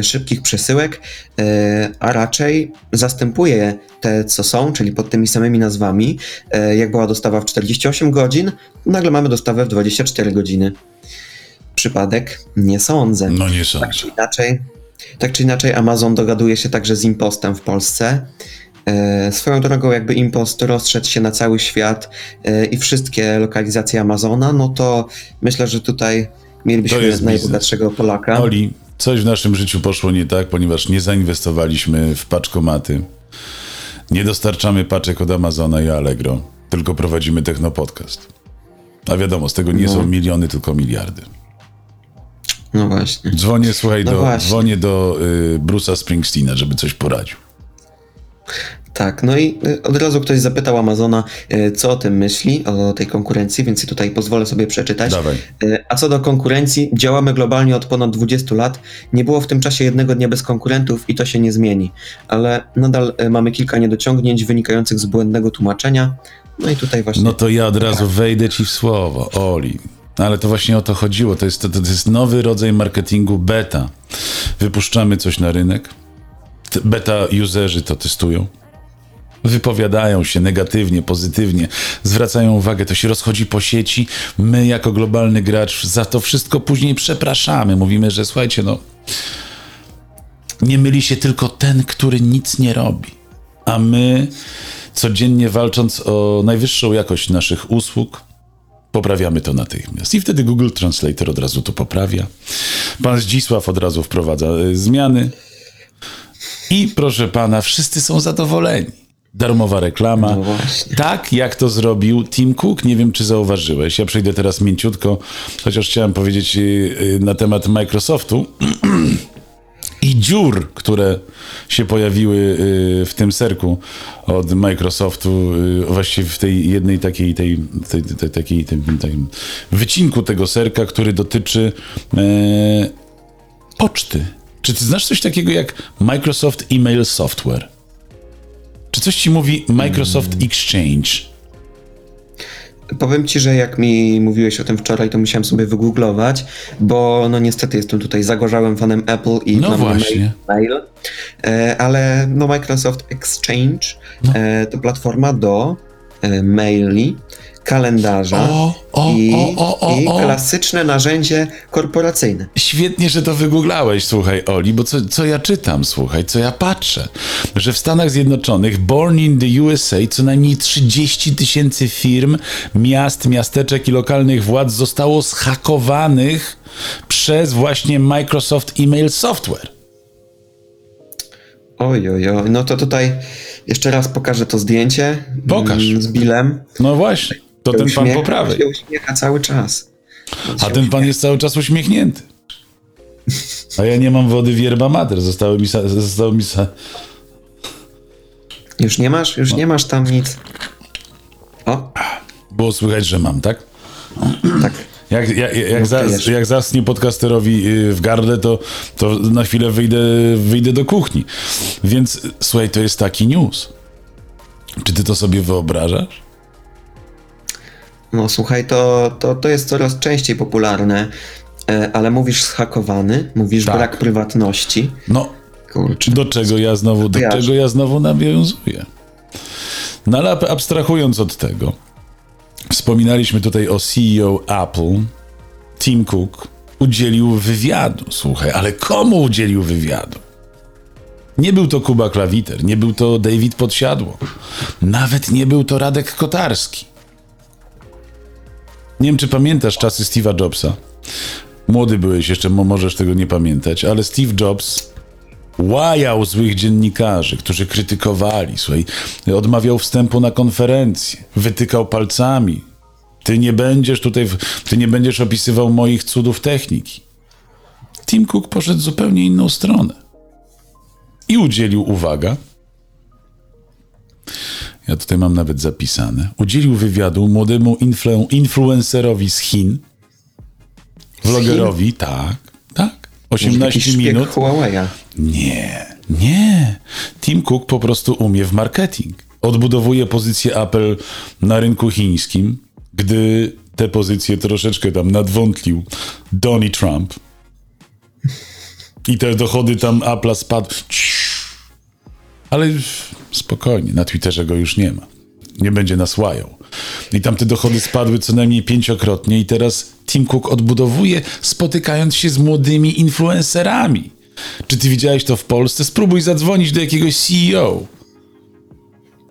Speaker 1: szybkich przesyłek, e, a raczej zastępuje te, co są, czyli pod tymi samymi nazwami. E, Jak była dostawa w 48 godzin, nagle mamy dostawę w 24 godziny. Przypadek? Nie sądzę.
Speaker 2: No nie
Speaker 1: Tak
Speaker 2: sądzę.
Speaker 1: czy inaczej, tak czy inaczej Amazon dogaduje się także z Impostem w Polsce. E, swoją drogą, jakby Impost rozszedł się na cały świat e, i wszystkie lokalizacje Amazona, no to myślę, że tutaj mielibyśmy najbogatszego Polaka.
Speaker 2: Oli, coś w naszym życiu poszło nie tak, ponieważ nie zainwestowaliśmy w paczkomaty. Nie dostarczamy paczek od Amazona i Allegro, tylko prowadzimy technopodcast. A wiadomo, z tego nie
Speaker 1: No.
Speaker 2: są miliony, tylko miliardy.
Speaker 1: No właśnie.
Speaker 2: Dzwonię, słuchaj,
Speaker 1: No
Speaker 2: do,
Speaker 1: właśnie.
Speaker 2: dzwonię do y, Bruce'a Springsteena, żeby coś poradził.
Speaker 1: Tak, no i y, od razu ktoś zapytał Amazona, y, co o tym myśli, o tej konkurencji, więc tutaj pozwolę sobie przeczytać.
Speaker 2: Dawaj.
Speaker 1: Y, A co do konkurencji, działamy globalnie od ponad 20 lat. Nie było w tym czasie jednego dnia bez konkurentów i to się nie zmieni. Ale nadal mamy kilka niedociągnięć wynikających z błędnego tłumaczenia. No i tutaj właśnie.
Speaker 2: No to ja od razu wejdę ci w słowo, Oli. No Ale to właśnie o to chodziło. To jest, to, to jest nowy rodzaj marketingu beta. Wypuszczamy coś na rynek. Beta userzy to testują. Wypowiadają się negatywnie, pozytywnie, zwracają uwagę, to się rozchodzi po sieci. My, jako globalny gracz, za to wszystko później przepraszamy. Mówimy, że słuchajcie, no. Nie myli się tylko ten, który nic nie robi. A my, codziennie walcząc o najwyższą jakość naszych usług, poprawiamy to natychmiast. I wtedy Google Translator od razu to poprawia. Pan Zdzisław od razu wprowadza y, zmiany. I proszę pana, wszyscy są zadowoleni. Darmowa reklama.
Speaker 1: No.
Speaker 2: Tak, jak to zrobił Tim Cook, nie wiem czy zauważyłeś. Ja przejdę teraz mięciutko, chociaż chciałem powiedzieć y, y, na temat Microsoftu i dziur, które się pojawiły y, w tym serku od Microsoftu, właściwie w tej jednej takiej, tej, tej, tej, tym, takim wycinku tego serka, który dotyczy poczty. Czy ty znasz coś takiego jak Microsoft Email Software? Czy coś ci mówi Microsoft Exchange?
Speaker 1: Powiem ci, że jak mi mówiłeś o tym wczoraj, to musiałem sobie wygooglować, bo no niestety jestem tutaj zagorzałym fanem Apple i
Speaker 2: No właśnie.
Speaker 1: mail, e, ale no Microsoft Exchange
Speaker 2: No.
Speaker 1: e, to platforma do e, maili, kalendarza
Speaker 2: O, o,
Speaker 1: i,
Speaker 2: o,
Speaker 1: i klasyczne narzędzie korporacyjne.
Speaker 2: Świetnie, że to wygooglałeś, słuchaj, Oli, bo co, co ja czytam, słuchaj, co ja patrzę, że w Stanach Zjednoczonych, born in the USA, co najmniej 30 tysięcy firm, miast, miasteczek i lokalnych władz zostało zhakowanych przez właśnie Microsoft Email Software.
Speaker 1: Oj, oj, oj. No to tutaj jeszcze raz pokażę to zdjęcie
Speaker 2: Pokaż.
Speaker 1: mm, z Billem.
Speaker 2: No właśnie, to ten pan po prawej.
Speaker 1: się uśmiecha cały czas.
Speaker 2: A ten pan jest cały czas uśmiechnięty. A ja nie mam wody w yerba mater, zostało mi, sa, mi sa,
Speaker 1: Już nie masz? Już nie masz tam nic. O,
Speaker 2: było słychać, że mam, tak?
Speaker 1: tak.
Speaker 2: Jak, jak, jak,
Speaker 1: No,
Speaker 2: zas, jak zasnie podcasterowi y, w gardle, to, to na chwilę wyjdę, wyjdę do kuchni. Więc słuchaj, to jest taki news. Czy ty to sobie wyobrażasz?
Speaker 1: No słuchaj, to, to, to jest coraz częściej popularne, e, ale mówisz zhakowany, mówisz
Speaker 2: Tak.
Speaker 1: brak prywatności.
Speaker 2: No,
Speaker 1: Kurczę.
Speaker 2: do czego ja znowu, do czego ja znowu nawiązuję? No ale ab- abstrahując od tego, wspominaliśmy tutaj o CEO Apple, Tim Cook, udzielił wywiadu. Słuchaj, ale komu udzielił wywiadu? Nie był to Kuba Klawiter, nie był to David Podsiadło, nawet nie był to Radek Kotarski. Nie wiem, czy pamiętasz czasy Steve'a Jobsa. Młody byłeś, jeszcze mo- możesz tego nie pamiętać, ale Steve Jobs łajał złych dziennikarzy, którzy krytykowali, słuchaj, odmawiał wstępu na konferencję, wytykał palcami. Ty nie będziesz tutaj, ty nie będziesz opisywał moich cudów techniki. Tim Cook poszedł zupełnie inną stronę. I udzielił, uwaga, ja tutaj mam nawet zapisane, udzielił wywiadu młodemu influ, influencerowi z Chin, vlogerowi, tak, tak, 18
Speaker 1: Jakiś szpieg
Speaker 2: minut.
Speaker 1: Huawei'a.
Speaker 2: Nie, nie. Tim Cook po prostu umie w marketing. Odbudowuje pozycję Apple na rynku chińskim, gdy te pozycje troszeczkę tam nadwątlił Donny Trump. I te dochody tam Apple'a spadły. Ale spokojnie, na Twitterze go już nie ma. Nie będzie nas łajał. I tam te dochody spadły co najmniej pięciokrotnie i teraz Tim Cook odbudowuje, spotykając się z młodymi influencerami. Czy ty widziałeś to w Polsce? Spróbuj zadzwonić do jakiegoś CEO,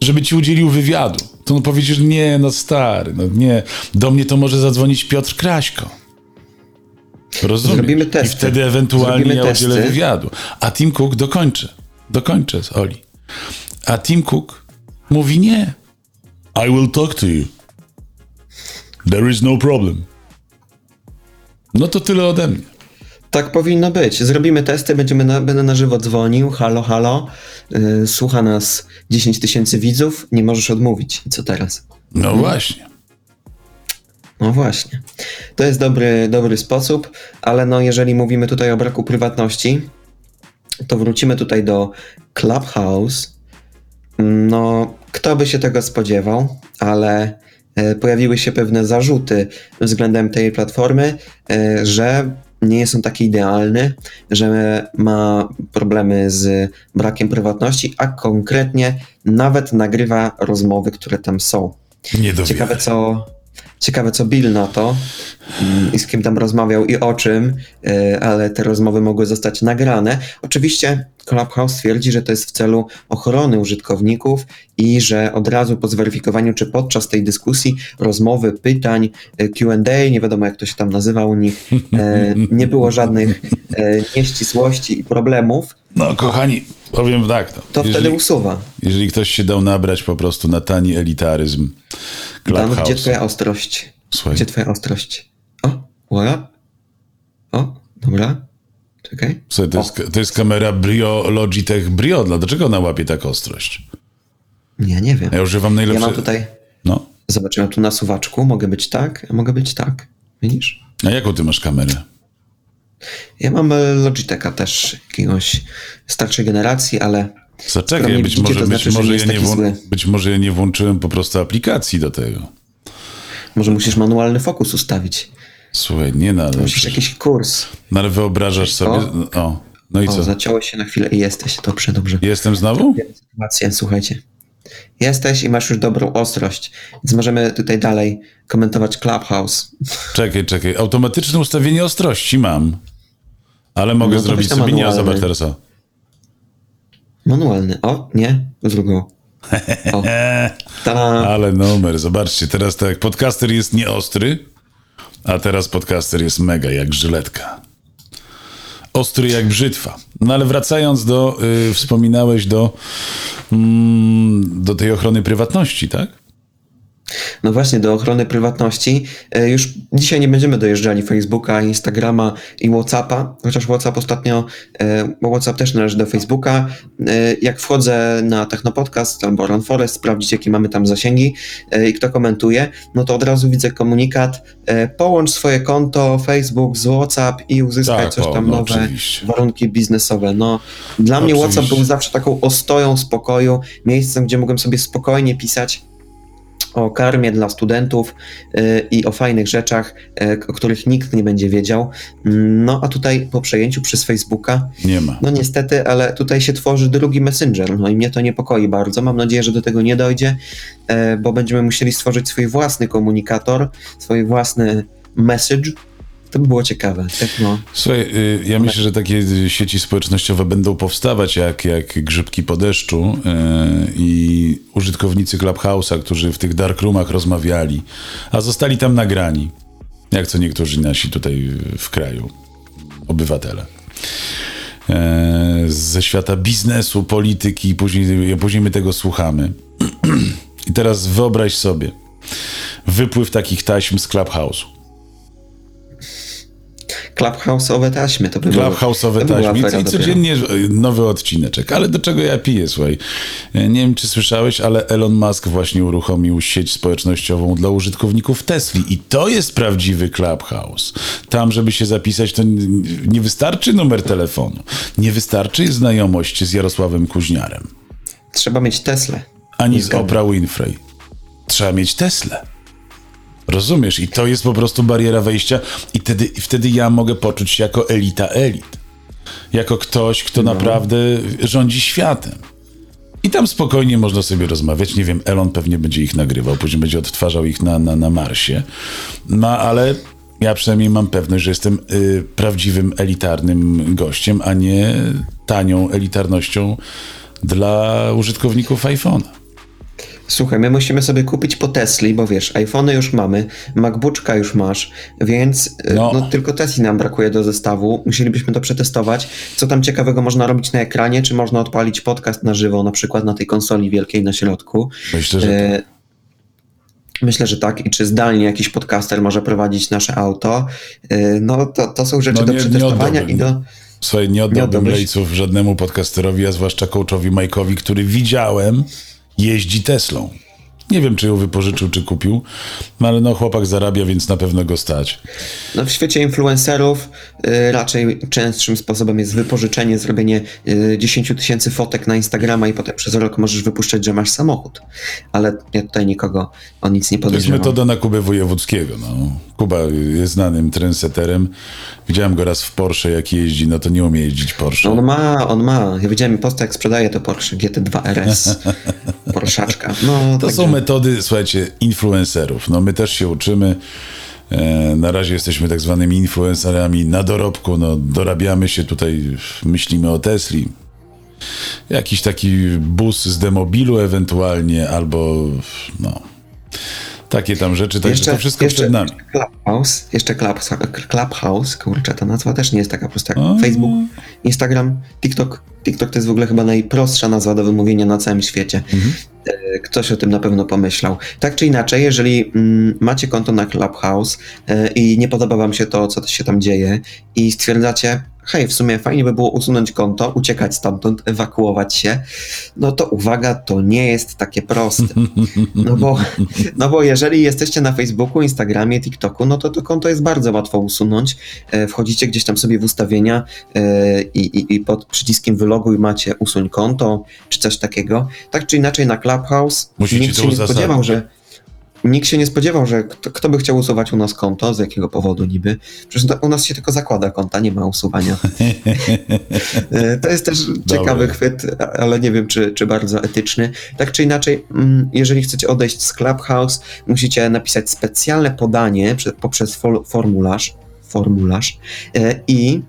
Speaker 2: żeby ci udzielił wywiadu. To on powiedziesz, nie, no stary, no nie. Do mnie to może zadzwonić Piotr Kraśko. Rozumiem.
Speaker 1: Zrobimy
Speaker 2: I
Speaker 1: testy.
Speaker 2: wtedy ewentualnie
Speaker 1: Zrobimy
Speaker 2: ja udzielę
Speaker 1: testy.
Speaker 2: wywiadu. A Tim Cook dokończy. Dokończę z Oli. A Tim Cook mówi nie. I will talk to you. There is no problem. No to tyle ode mnie.
Speaker 1: Tak powinno być. Zrobimy testy, będziemy na, będę na żywo dzwonił. Halo, halo. Yy, słucha nas 10 tysięcy widzów. Nie możesz odmówić. I co teraz?
Speaker 2: No właśnie.
Speaker 1: No właśnie. To jest dobry, dobry sposób, ale no jeżeli mówimy tutaj o braku prywatności, to wrócimy tutaj do Clubhouse. No, kto by się tego spodziewał, ale e, pojawiły się pewne zarzuty względem tej platformy, e, że nie jest on taki idealny, że ma problemy z brakiem prywatności, a konkretnie nawet nagrywa rozmowy, które tam są. Ciekawe co, ciekawe co Bill na to mm, i z kim tam rozmawiał i o czym, y, ale te rozmowy mogły zostać nagrane. Oczywiście Clubhouse twierdzi, że to jest w celu ochrony użytkowników i że od razu po zweryfikowaniu, czy podczas tej dyskusji, rozmowy, pytań, y, Q&A, nie wiadomo jak to się tam nazywa u nich, e, nie było żadnych e, nieścisłości i problemów,
Speaker 2: No, kochani, powiem tak. No.
Speaker 1: to
Speaker 2: jeżeli,
Speaker 1: wtedy usuwa.
Speaker 2: jeżeli ktoś się dał nabrać po prostu na tani elitaryzm
Speaker 1: Dan, gdzie
Speaker 2: Clubhouse.
Speaker 1: twoja ostrość?
Speaker 2: Słuchaj,
Speaker 1: Gdzie twoja ostrość? O, uwaga. O, dobra. Czekaj.
Speaker 2: słuchaj to, jest, to jest kamera Brio Logitech Brio. Dlaczego ona łapie tak ostrość?
Speaker 1: Nie, nie wiem.
Speaker 2: Ja używam
Speaker 1: Ja
Speaker 2: najlepsze...
Speaker 1: mam tutaj,
Speaker 2: No.
Speaker 1: zobaczyłem tu na suwaczku, mogę być tak, a mogę być tak. Widzisz?
Speaker 2: A jaką ty masz kamerę?
Speaker 1: Ja mam e, Logitecha też jakiegoś starszej generacji, ale
Speaker 2: Zaczekaj, być
Speaker 1: widzicie,
Speaker 2: może, być,
Speaker 1: znaczy,
Speaker 2: może
Speaker 1: nie
Speaker 2: ja nie włą... być może ja nie włączyłem po prostu aplikacji do tego.
Speaker 1: może musisz manualny fokus ustawić.
Speaker 2: Słuchaj, nie ale,
Speaker 1: Musisz jakiś kurs.
Speaker 2: no, ale wyobrażasz sobie... O, no i
Speaker 1: O,
Speaker 2: co?
Speaker 1: zaciąłeś się na chwilę i jesteś. Dobrze, dobrze.
Speaker 2: Jestem znowu?
Speaker 1: Sytuację, słuchajcie. Jesteś i masz już dobrą ostrość, więc możemy tutaj dalej komentować Clubhouse.
Speaker 2: Czekaj, czekaj. Automatyczne ustawienie ostrości mam. Ale mogę
Speaker 1: No
Speaker 2: zrobić sobie nie, zobacz teraz o.
Speaker 1: Manualny. O, nie, drugą. O.
Speaker 2: Ale numer, zobaczcie, teraz tak, podcaster jest nieostry, a teraz podcaster jest mega jak żyletka. Ostry jak brzytwa. No ale wracając do, y, wspominałeś do, mm, do tej ochrony prywatności, tak?
Speaker 1: No właśnie, do ochrony prywatności. E, Już dzisiaj nie będziemy dojeżdżali Facebooka, Instagrama i Whatsappa, chociaż Whatsapp ostatnio, e, bo Whatsapp też należy do Facebooka. E, Jak wchodzę na Technopodcast albo Run Forest, sprawdzić jakie mamy tam zasięgi i kto komentuje, no to od razu widzę komunikat, połącz swoje konto Facebook z Whatsapp i uzyskaj
Speaker 2: Tak,
Speaker 1: coś
Speaker 2: o,
Speaker 1: tam
Speaker 2: no
Speaker 1: nowe
Speaker 2: oczywiście.
Speaker 1: warunki biznesowe. No, dla mnie
Speaker 2: Oczywiście.
Speaker 1: Whatsapp był zawsze taką ostoją spokoju, miejscem, gdzie mogłem sobie spokojnie pisać o karmie dla studentów y, i o fajnych rzeczach, y, o których nikt nie będzie wiedział. No a tutaj po przejęciu przez Facebooka,
Speaker 2: Nie ma.
Speaker 1: no niestety, ale tutaj się tworzy drugi messenger, no i mnie to niepokoi bardzo. Mam nadzieję, że do tego nie dojdzie, e, bo będziemy musieli stworzyć swój własny komunikator, swój własny message. To by było ciekawe. Techno.
Speaker 2: Słuchaj, y, ja myślę, że takie sieci społecznościowe będą powstawać jak, jak grzybki po deszczu y, i użytkownicy Clubhouse'a, którzy w tych darkroomach rozmawiali, a zostali tam nagrani, jak co niektórzy nasi tutaj w kraju, obywatele. E, Ze świata biznesu, polityki, później, później my tego słuchamy. I teraz wyobraź sobie wypływ takich taśm z Clubhouse'u.
Speaker 1: Clubhouse'owe taśmy, to by.
Speaker 2: Clubhouse'owe taśmy i codziennie nowy odcineczek. Ale do czego ja piję, słuchaj? E, Nie wiem, czy słyszałeś, ale Elon Musk właśnie uruchomił sieć społecznościową dla użytkowników Tesli i to jest prawdziwy Clubhouse. Tam, żeby się zapisać, to nie wystarczy numer telefonu. Nie wystarczy znajomość z Jarosławem Kuźniarem.
Speaker 1: Trzeba mieć Teslę.
Speaker 2: Ani z. Oprah Winfrey. Trzeba mieć Teslę. Rozumiesz? I to jest po prostu bariera wejścia i wtedy, i wtedy ja mogę poczuć się jako elita elit. Jako ktoś, kto naprawdę rządzi światem. I tam spokojnie można sobie rozmawiać. Nie wiem, Elon pewnie będzie ich nagrywał, później będzie odtwarzał ich na, na, na Marsie. No ale ja przynajmniej mam pewność, że jestem y, prawdziwym elitarnym gościem, a nie tanią elitarnością dla użytkowników iPhone'a.
Speaker 1: Słuchaj, my musimy sobie kupić po Tesli, bo wiesz, iPhony już mamy, MacBooka już masz, więc y,
Speaker 2: No.
Speaker 1: no. tylko Tesli nam brakuje do zestawu. Musielibyśmy to przetestować. Co tam ciekawego można robić na ekranie? Czy można odpalić podcast na żywo, na przykład na tej konsoli wielkiej na środku?
Speaker 2: Myślę, że
Speaker 1: E, Myślę, że tak. I czy zdalnie jakiś podcaster może prowadzić nasze auto? E, No to, to są rzeczy
Speaker 2: No
Speaker 1: do
Speaker 2: nie- nie
Speaker 1: przetestowania i do...
Speaker 2: Słuchaj, nie
Speaker 1: Nie
Speaker 2: oddałbym
Speaker 1: oddałbyś?
Speaker 2: lejców żadnemu podcasterowi, a zwłaszcza coachowi Mike'owi, który widziałem jeździ Teslą. Nie wiem, czy ją wypożyczył, czy kupił, no ale no chłopak zarabia, więc na pewno go stać.
Speaker 1: No w świecie influencerów y, raczej częstszym sposobem jest wypożyczenie, zrobienie y, 10 tysięcy fotek na Instagrama i potem przez rok możesz wypuszczać, że masz samochód. Ale ja tutaj nikogo o nic nie
Speaker 2: To jest
Speaker 1: podejrzewam.
Speaker 2: metoda na Kubę Wojewódzkiego. No. Kuba jest znanym trendseterem. Widziałem go raz w Porsche, jak jeździ, no to nie umie jeździć Porsche.
Speaker 1: No on ma, on ma. Ja widziałem posta, jak sprzedaje to Porsche GT2 RS. Porszaczka. No,
Speaker 2: To
Speaker 1: także-
Speaker 2: są metody, słuchajcie, influencerów. No my też się uczymy. E, Na razie jesteśmy tak zwanymi influencerami na dorobku. No, dorabiamy się tutaj, myślimy o Tesli. Jakiś taki bus z demobilu ewentualnie, albo no, takie tam rzeczy. Także to wszystko przed nami.
Speaker 1: Clubhouse, jeszcze Clubhouse, Clubhouse, kurczę, ta nazwa też nie jest taka prosta. jak Facebook, Instagram, TikTok. TikTok to jest w ogóle chyba najprostsza nazwa do wymówienia na całym świecie. E, Ktoś o tym na pewno pomyślał. Tak czy inaczej, jeżeli mm, macie konto na Clubhouse e, i nie podoba wam się to, co się tam dzieje i stwierdzacie, hej, w sumie fajnie by było usunąć konto, uciekać stamtąd, ewakuować się, no to uwaga, to nie jest takie proste. No bo, no bo jeżeli jesteście na Facebooku, Instagramie, TikToku, no to to konto jest bardzo łatwo usunąć. E, Wchodzicie gdzieś tam sobie w ustawienia e, i, i, i pod przyciskiem wyloguj macie usuń konto, czy coś takiego. Tak czy inaczej na Clubhouse
Speaker 2: Musicie
Speaker 1: nikt się nie spodziewał, że nikt się nie spodziewał, że kto, kto by chciał usuwać u nas konto, z jakiego powodu niby. Przecież u nas się tylko zakłada konta, nie ma usuwania. E, to jest też ciekawy chwyt, ale nie wiem, czy, czy bardzo etyczny. Tak czy inaczej, mm, jeżeli chcecie odejść z Clubhouse, musicie napisać specjalne podanie prze- poprzez formularz, formularz e, i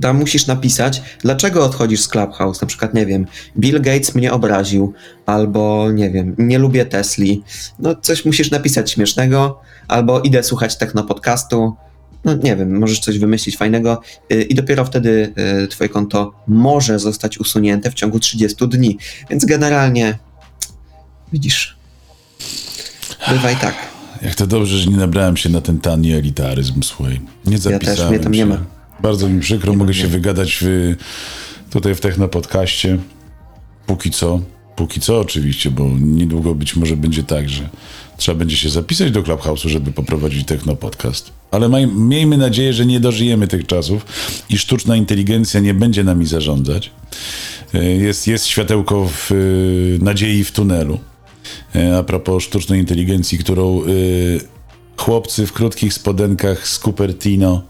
Speaker 1: tam musisz napisać, dlaczego odchodzisz z Clubhouse. Na przykład, nie wiem, Bill Gates mnie obraził, albo nie wiem, nie lubię Tesli. No, coś musisz napisać śmiesznego, albo idę słuchać techno podcastu. No, nie wiem, możesz coś wymyślić fajnego y, i dopiero wtedy y, twoje konto może zostać usunięte w ciągu 30 dni. Więc generalnie, widzisz, bywa i tak.
Speaker 2: Jak to dobrze, że nie nabrałem się na ten tani elitaryzm, słuchaj. Nie zapisałem
Speaker 1: mnie tam
Speaker 2: się.
Speaker 1: nie ma.
Speaker 2: Bardzo mi przykro, mogę się wygadać w, tutaj w Techno Podcaście. Póki co. Póki co oczywiście, bo niedługo być może będzie tak, że trzeba będzie się zapisać do Clubhouse'u, żeby poprowadzić Techno Podcast. Ale maj, miejmy nadzieję, że nie dożyjemy tych czasów i sztuczna inteligencja nie będzie nami zarządzać. E, Jest, jest światełko w, e, nadziei w tunelu. E, A propos sztucznej inteligencji, którą chłopcy w krótkich spodenkach z Cupertino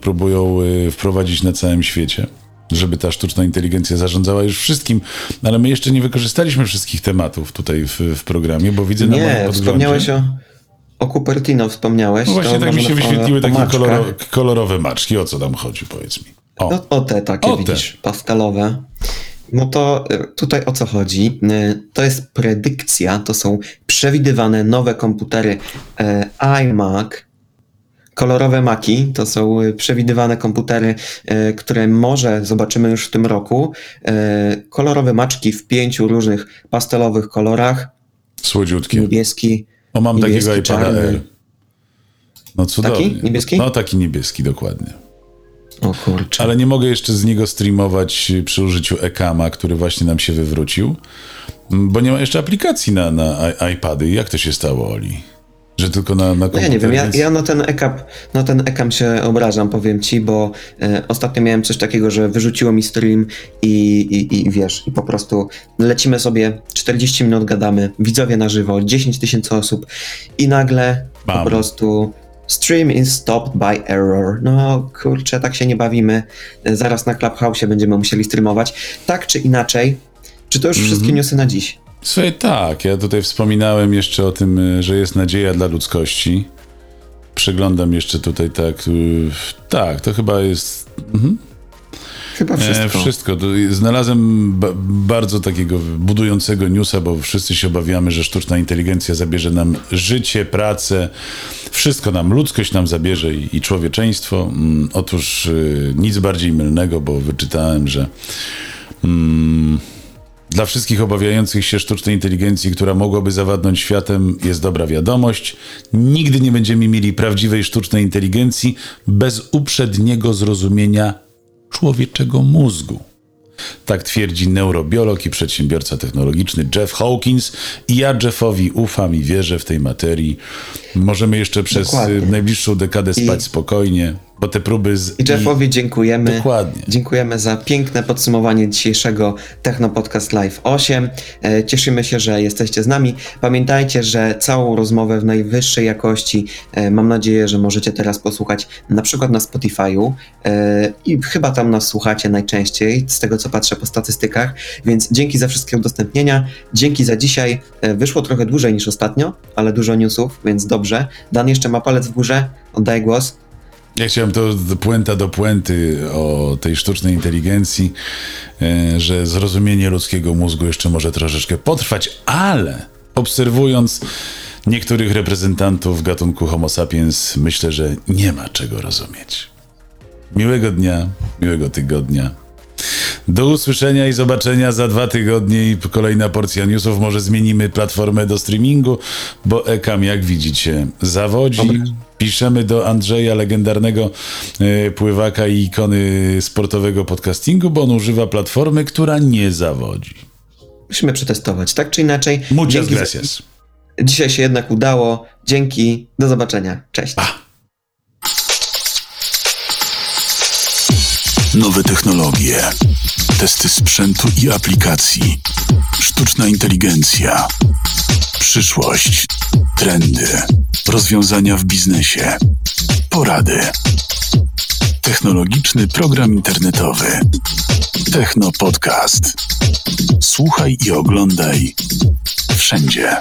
Speaker 2: próbują y, wprowadzić na całym świecie, żeby ta sztuczna inteligencja zarządzała już wszystkim, ale my jeszcze nie wykorzystaliśmy wszystkich tematów tutaj w, w programie, bo widzę na moim
Speaker 1: Nie,
Speaker 2: podglądzie...
Speaker 1: wspomniałeś o, o Cupertino, wspomniałeś.
Speaker 2: No właśnie tak mi się wyświetliły
Speaker 1: o
Speaker 2: takie
Speaker 1: maczkach.
Speaker 2: koloro, kolorowe maczki. O co tam chodzi, powiedz mi? O,
Speaker 1: No, o te takie,
Speaker 2: O te.
Speaker 1: widzisz, pastelowe. No to y, tutaj o co chodzi? To jest predykcja, to są przewidywane nowe komputery e, iMac, kolorowe Maki, to są y, przewidywane komputery, e, które może zobaczymy już w tym roku. E, Kolorowe maczki w pięciu różnych pastelowych kolorach,
Speaker 2: słodziutkie.
Speaker 1: niebieski,
Speaker 2: O, mam
Speaker 1: niebieski,
Speaker 2: takiego iPada
Speaker 1: czarny.
Speaker 2: R. No cudownie.
Speaker 1: Taki? Niebieski?
Speaker 2: No taki niebieski, dokładnie.
Speaker 1: O kurczę.
Speaker 2: Ale nie mogę jeszcze z niego streamować przy użyciu Ekama, który właśnie nam się wywrócił, bo nie ma jeszcze aplikacji na, na iPady. Jak to się stało, Oli? Że tylko na, na
Speaker 1: No
Speaker 2: komputer,
Speaker 1: ja nie wiem, ja, ja na ten ekap, na ten ekam się obrażam, powiem ci, bo e, ostatnio miałem coś takiego, że wyrzuciło mi stream i, i, i wiesz, i po prostu lecimy sobie, 40 minut gadamy, widzowie na żywo, 10 tysięcy osób i nagle
Speaker 2: Bam.
Speaker 1: po prostu stream is stopped by error. No kurczę, tak się nie bawimy. E, Zaraz na Clubhouse będziemy musieli streamować. Tak czy inaczej, czy to już
Speaker 2: Mhm.
Speaker 1: wszystkie newsy na dziś?
Speaker 2: Słuchaj, tak, ja tutaj wspominałem jeszcze o tym, y, że jest nadzieja dla ludzkości. Przeglądam jeszcze tutaj tak. y, Tak, to chyba jest
Speaker 1: Chyba wszystko.
Speaker 2: E, wszystko. Znalazłem ba bardzo takiego budującego newsa, bo wszyscy się obawiamy, że sztuczna inteligencja zabierze nam życie, pracę, wszystko nam, ludzkość nam zabierze i, i człowieczeństwo. Mm, otóż y, nic bardziej mylnego, bo wyczytałem, że mm, dla wszystkich obawiających się sztucznej inteligencji, która mogłaby zawadnąć światem, jest dobra wiadomość. Nigdy nie będziemy mieli prawdziwej sztucznej inteligencji bez uprzedniego zrozumienia człowieczego mózgu. Tak twierdzi neurobiolog i przedsiębiorca technologiczny Jeff Hawkins i ja Jeffowi ufam i wierzę w tej materii. Możemy jeszcze przez
Speaker 1: Dokładnie.
Speaker 2: y, najbliższą dekadę spać
Speaker 1: I-
Speaker 2: spokojnie, bo te próby z...
Speaker 1: I Jeffowi dziękujemy.
Speaker 2: Dokładnie.
Speaker 1: Dziękujemy za piękne podsumowanie dzisiejszego Techno Podcast Live 8. E, Cieszymy się, że jesteście z nami. Pamiętajcie, że całą rozmowę w najwyższej jakości e, mam nadzieję, że możecie teraz posłuchać na przykład na Spotify'u e, i chyba tam nas słuchacie najczęściej, z tego co patrzę po statystykach, więc dzięki za wszystkie udostępnienia, dzięki za dzisiaj. Wyszło trochę dłużej niż ostatnio, ale dużo newsów, więc dobrze. Dan jeszcze ma palec w górze, oddaję głos.
Speaker 2: Ja chciałem to puenta do puenty o tej sztucznej inteligencji, e, że zrozumienie ludzkiego mózgu jeszcze może troszeczkę potrwać, ale obserwując niektórych reprezentantów gatunku Homo sapiens, myślę, że nie ma czego rozumieć. Miłego dnia, miłego tygodnia. Do usłyszenia i zobaczenia za dwa tygodnie i kolejna porcja newsów. Może zmienimy platformę do streamingu, bo Ekam, jak widzicie, zawodzi. Piszemy do Andrzeja, legendarnego e, pływaka i ikony sportowego podcastingu, bo on używa platformy, która nie zawodzi.
Speaker 1: Musimy przetestować. Tak czy inaczej.
Speaker 2: Muchas
Speaker 1: dzięki za-
Speaker 2: gracias.
Speaker 1: Dzisiaj się jednak udało. Dzięki. Do zobaczenia. Cześć.
Speaker 3: Nowe technologie, testy sprzętu i aplikacji, sztuczna inteligencja,
Speaker 2: Przyszłość, trendy, rozwiązania w biznesie, porady. Technologiczny program internetowy. Techno Podcast. Słuchaj i oglądaj wszędzie.